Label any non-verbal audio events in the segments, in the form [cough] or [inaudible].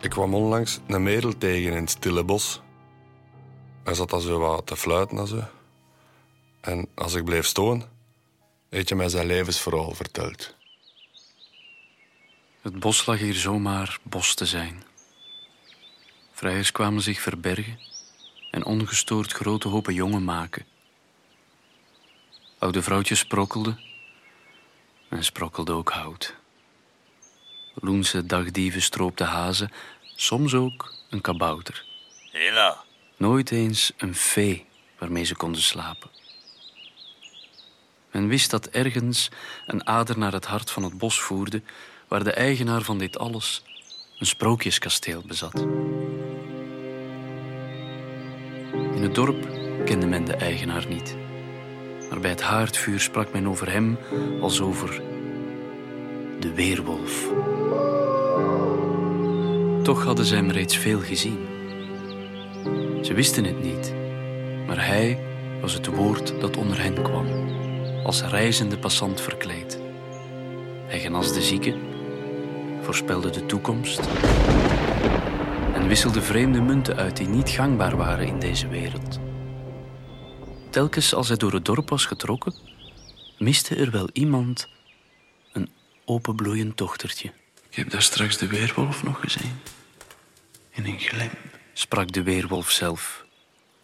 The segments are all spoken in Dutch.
Ik kwam onlangs een merel tegen in het stille bos. Hij zat dan zo wat te fluiten en zo. En als ik bleef staan, heeft hij mij zijn levensverhaal verteld. Het bos lag hier zomaar bos te zijn. Vrijers kwamen zich verbergen en ongestoord grote hopen jongen maken. Oude vrouwtjes sprokkelden en sprokkelde ook hout. Loense dagdieven stroopten hazen, soms ook een kabouter. Hela. Nooit eens een vee waarmee ze konden slapen. Men wist dat ergens een ader naar het hart van het bos voerde, waar de eigenaar van dit alles een sprookjeskasteel bezat. In het dorp kende men de eigenaar niet, maar bij het haardvuur sprak men over hem als over de weerwolf. Toch hadden ze hem reeds veel gezien. Ze wisten het niet, maar hij was het woord dat onder hen kwam, als reizende passant verkleed. Hij genas de zieken, voorspelde de toekomst en wisselde vreemde munten uit die niet gangbaar waren in deze wereld. Telkens als hij door het dorp was getrokken, miste er wel iemand een openbloeiend dochtertje. Ik heb daar straks de weerwolf nog gezien. In een glimp. sprak de weerwolf zelf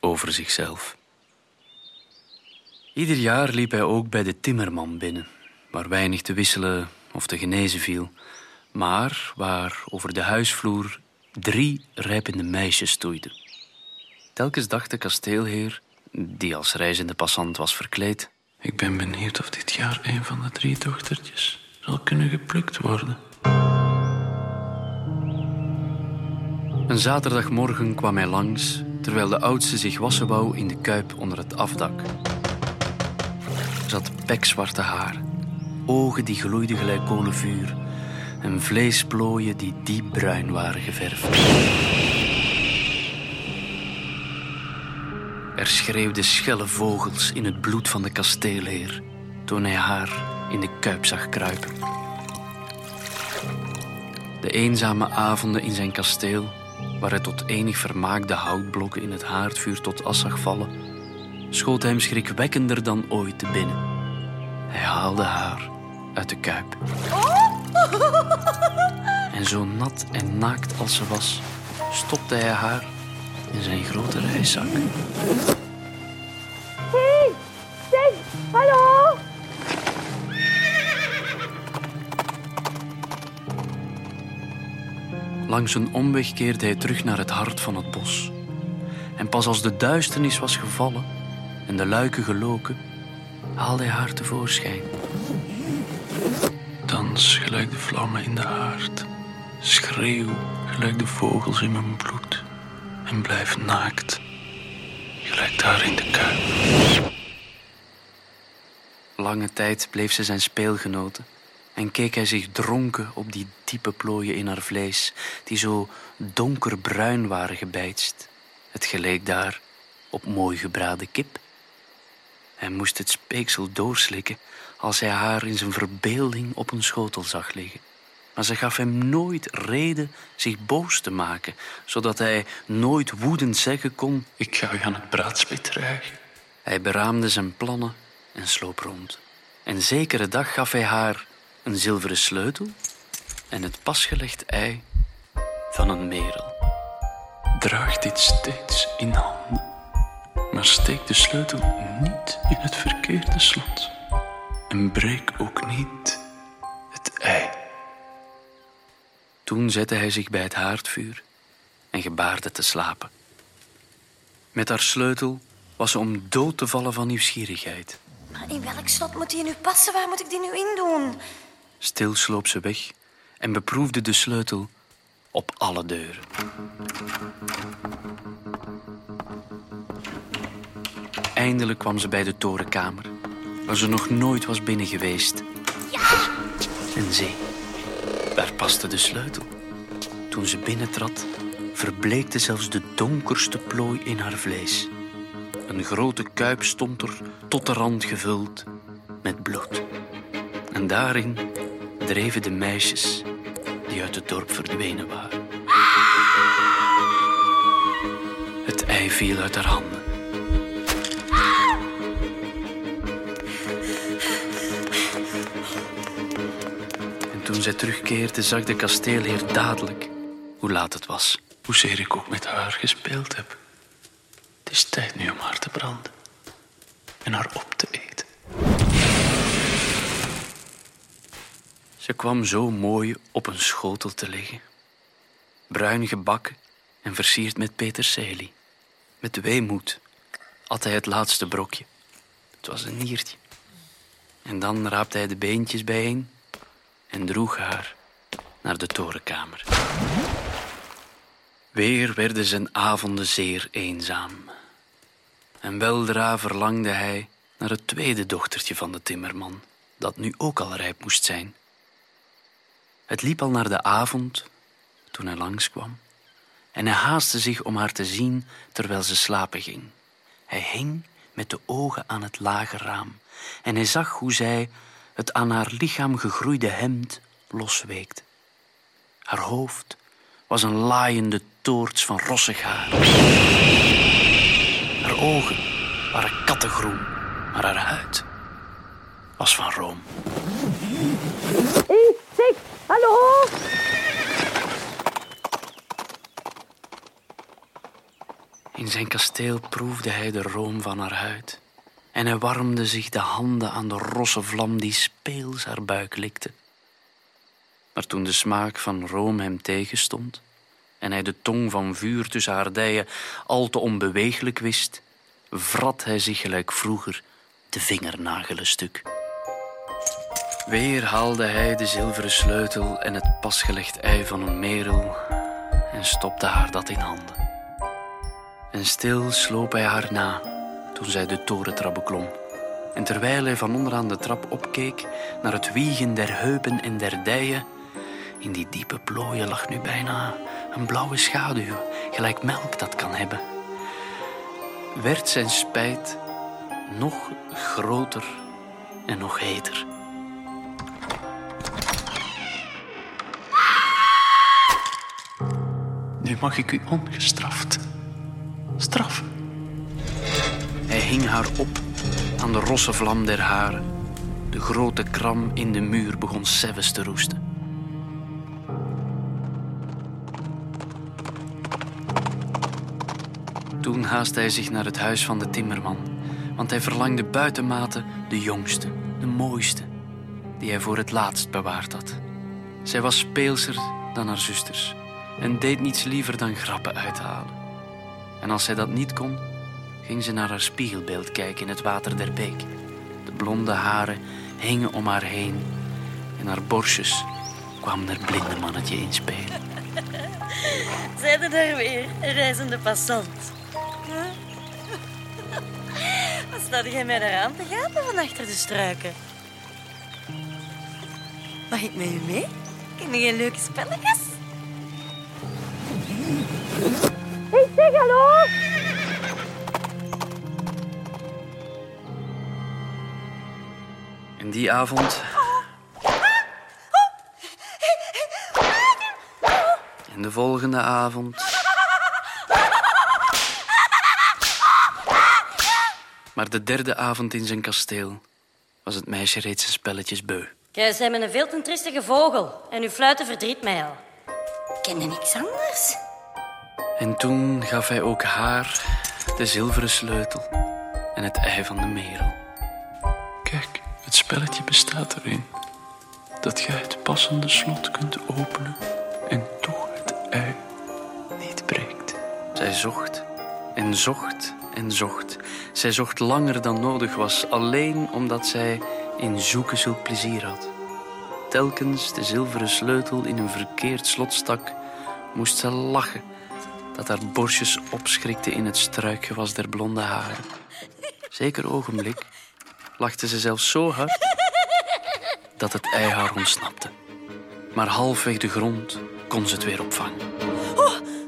over zichzelf. Ieder jaar liep hij ook bij de timmerman binnen, waar weinig te wisselen of te genezen viel, maar waar over de huisvloer drie rijpende meisjes stoeiden. Telkens dacht de kasteelheer, die als reizende passant was verkleed, Ik ben benieuwd of dit jaar een van de drie dochtertjes zal kunnen geplukt worden. Een zaterdagmorgen kwam hij langs, terwijl de oudste zich wassen wou in de kuip onder het afdak. Ze had pekzwarte haar, ogen die gloeiden gelijk kolenvuur en vleesplooien die diep bruin waren geverfd. Er schreeuwden schelle vogels in het bloed van de kasteelheer toen hij haar in de kuip zag kruipen. De eenzame avonden in zijn kasteel, waar hij tot enig vermaak de houtblokken in het haardvuur tot as zag vallen, schoot hem schrikwekkender dan ooit te binnen. Hij haalde haar uit de kuip. En zo nat en naakt als ze was, stopte hij haar in zijn grote reiszak. Langs een omweg keerde hij terug naar het hart van het bos. En pas als de duisternis was gevallen en de luiken geloken, haalde hij haar tevoorschijn. Dans gelijk de vlammen in de haard. Schreeuw gelijk de vogels in mijn bloed. En blijf naakt, gelijk daar in de kuip. Lange tijd bleef ze zijn speelgenote en keek hij zich dronken op die diepe plooien in haar vlees, die zo donkerbruin waren gebijtst. Het geleek daar op mooi gebraden kip. Hij moest het speeksel doorslikken als hij haar in zijn verbeelding op een schotel zag liggen. Maar ze gaf hem nooit reden zich boos te maken, zodat hij nooit woedend zeggen kon: Ik ga u aan het braadspit dragen. Hij beraamde zijn plannen en sloop rond. En zekere dag gaf hij haar een zilveren sleutel en het pasgelegd ei van een merel. Draag dit steeds in handen. Maar steek de sleutel niet in het verkeerde slot. En breek ook niet het ei. Toen zette hij zich bij het haardvuur en gebaarde te slapen. Met haar sleutel was ze om dood te vallen van nieuwsgierigheid. Maar in welk slot moet die nu passen? Waar moet ik die nu in doen? Stil sloop ze weg en beproefde de sleutel op alle deuren. Eindelijk kwam ze bij de torenkamer, waar ze nog nooit was binnen geweest. En zie, daar paste de sleutel. Toen ze binnentrad, verbleekte zelfs de donkerste plooi in haar vlees. Een grote kuip stond er tot de rand gevuld met bloed. En daarin dreven de meisjes die uit het dorp verdwenen waren. Het ei viel uit haar handen. En toen zij terugkeerde, zag de kasteelheer dadelijk hoe laat het was. Hoezeer ik ook met haar gespeeld heb. Het is tijd nu om haar te branden en haar op te eten. Ze kwam zo mooi op een schotel te liggen. Bruin gebakken en versierd met peterselie. Met weemoed at hij het laatste brokje. Het was een niertje. En dan raapte hij de beentjes bijeen en droeg haar naar de torenkamer. Weer werden zijn avonden zeer eenzaam. En weldra verlangde hij naar het tweede dochtertje van de timmerman, dat nu ook al rijp moest zijn. Het liep al naar de avond toen hij langskwam en hij haastte zich om haar te zien terwijl ze slapen ging. Hij hing met de ogen aan het lage raam en hij zag hoe zij het aan haar lichaam gegroeide hemd losweekte. Haar hoofd was een laaiende toorts van rossig haar. Haar ogen waren kattengroen, maar haar huid was van room. Zeg, hallo? In zijn kasteel proefde hij de room van haar huid. En hij warmde zich de handen aan de rosse vlam die speels haar buik likte. Maar toen de smaak van room hem tegenstond en hij de tong van vuur tussen haar dijen al te onbeweeglijk wist, vrat hij zich gelijk vroeger de vingernagelen stuk. Weer haalde hij de zilveren sleutel en het pasgelegd ei van een merel en stopte haar dat in handen. En stil sloop hij haar na toen zij de torentrap beklom. En terwijl hij van onderaan de trap opkeek naar het wiegen der heupen en der dijen, in die diepe plooien lag nu bijna een blauwe schaduw, gelijk melk dat kan hebben. Werd zijn spijt nog groter en nog heter. Mag ik u ongestraft straffen. Hij hing haar op aan de rosse vlam der haren. De grote kram in de muur begon sefes te roesten. Toen haastte hij zich naar het huis van de timmerman, want hij verlangde buitenmate de jongste, de mooiste, die hij voor het laatst bewaard had. Zij was speelser dan haar zusters en deed niets liever dan grappen uithalen. En als zij dat niet kon, ging ze naar haar spiegelbeeld kijken in het water der beek. De blonde haren hingen om haar heen en haar borstjes kwam er blinde mannetje in spelen. [laughs] Zijn daar weer, een reizende passant? [laughs] Wat staat jij mij daar aan te gapen van achter de struiken? Mag ik met u mee? Ken je leuke spelletjes? Ik zeg hallo! En die avond. En de volgende avond. Maar de derde avond in zijn kasteel was het meisje reeds zijn spelletjes beu. Jij bent een veel te triestige vogel en uw fluiten verdriet mij al. Ken je niks anders? En toen gaf hij ook haar de zilveren sleutel en het ei van de merel. Kijk, het spelletje bestaat erin dat jij het passende slot kunt openen en toch het ei niet breekt. Zij zocht en zocht en zocht. Zij zocht langer dan nodig was, alleen omdat zij in zoeken zulk plezier had. Telkens de zilveren sleutel in een verkeerd slot stak, moest ze lachen dat haar borstjes opschrikte in het struikgewas der blonde haren. Zeker ogenblik lachte ze zelfs zo hard dat het ei haar ontsnapte. Maar halfweg de grond kon ze het weer opvangen.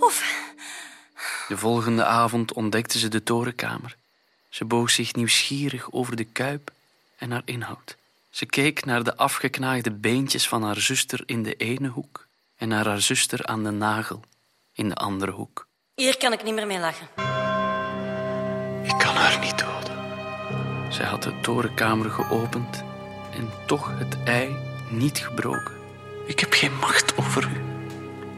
Oef, De volgende avond ontdekte ze de torenkamer. Ze boog zich nieuwsgierig over de kuip en haar inhoud. Ze keek naar de afgeknaagde beentjes van haar zuster in de ene hoek en naar haar zuster aan de nagel in de andere hoek. hier kan ik niet meer mee lachen. haar niet doden. Zij had de torenkamer geopend en toch het ei niet gebroken. Ik heb geen macht over u.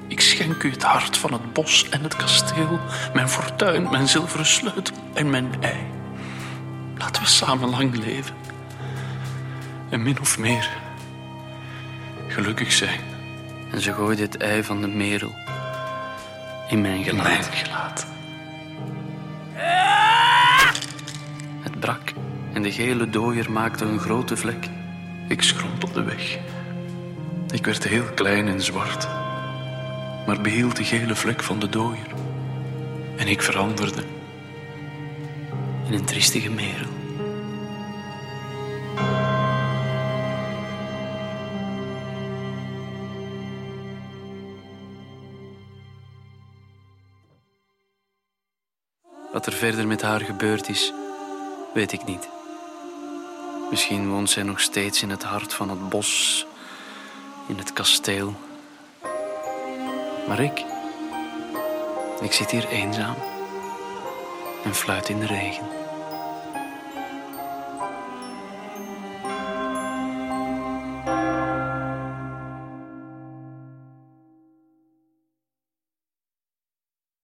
Ik schenk u het hart van het bos en het kasteel, mijn fortuin, mijn zilveren sleutel en mijn ei. Laten we samen lang leven. En min of meer gelukkig zijn En ze gooide het ei van de merel in mijn gelaat. mijn gelaat. Het brak en de gele dooier maakte een grote vlek. Ik schrompelde weg. Ik werd heel klein en zwart, maar behield de gele vlek van de dooier. En ik veranderde. in een triestige merel. Wat er verder met haar gebeurd is, weet ik niet. Misschien woont zij nog steeds in het hart van het bos, in het kasteel. Maar ik, ik zit hier eenzaam en fluit in de regen.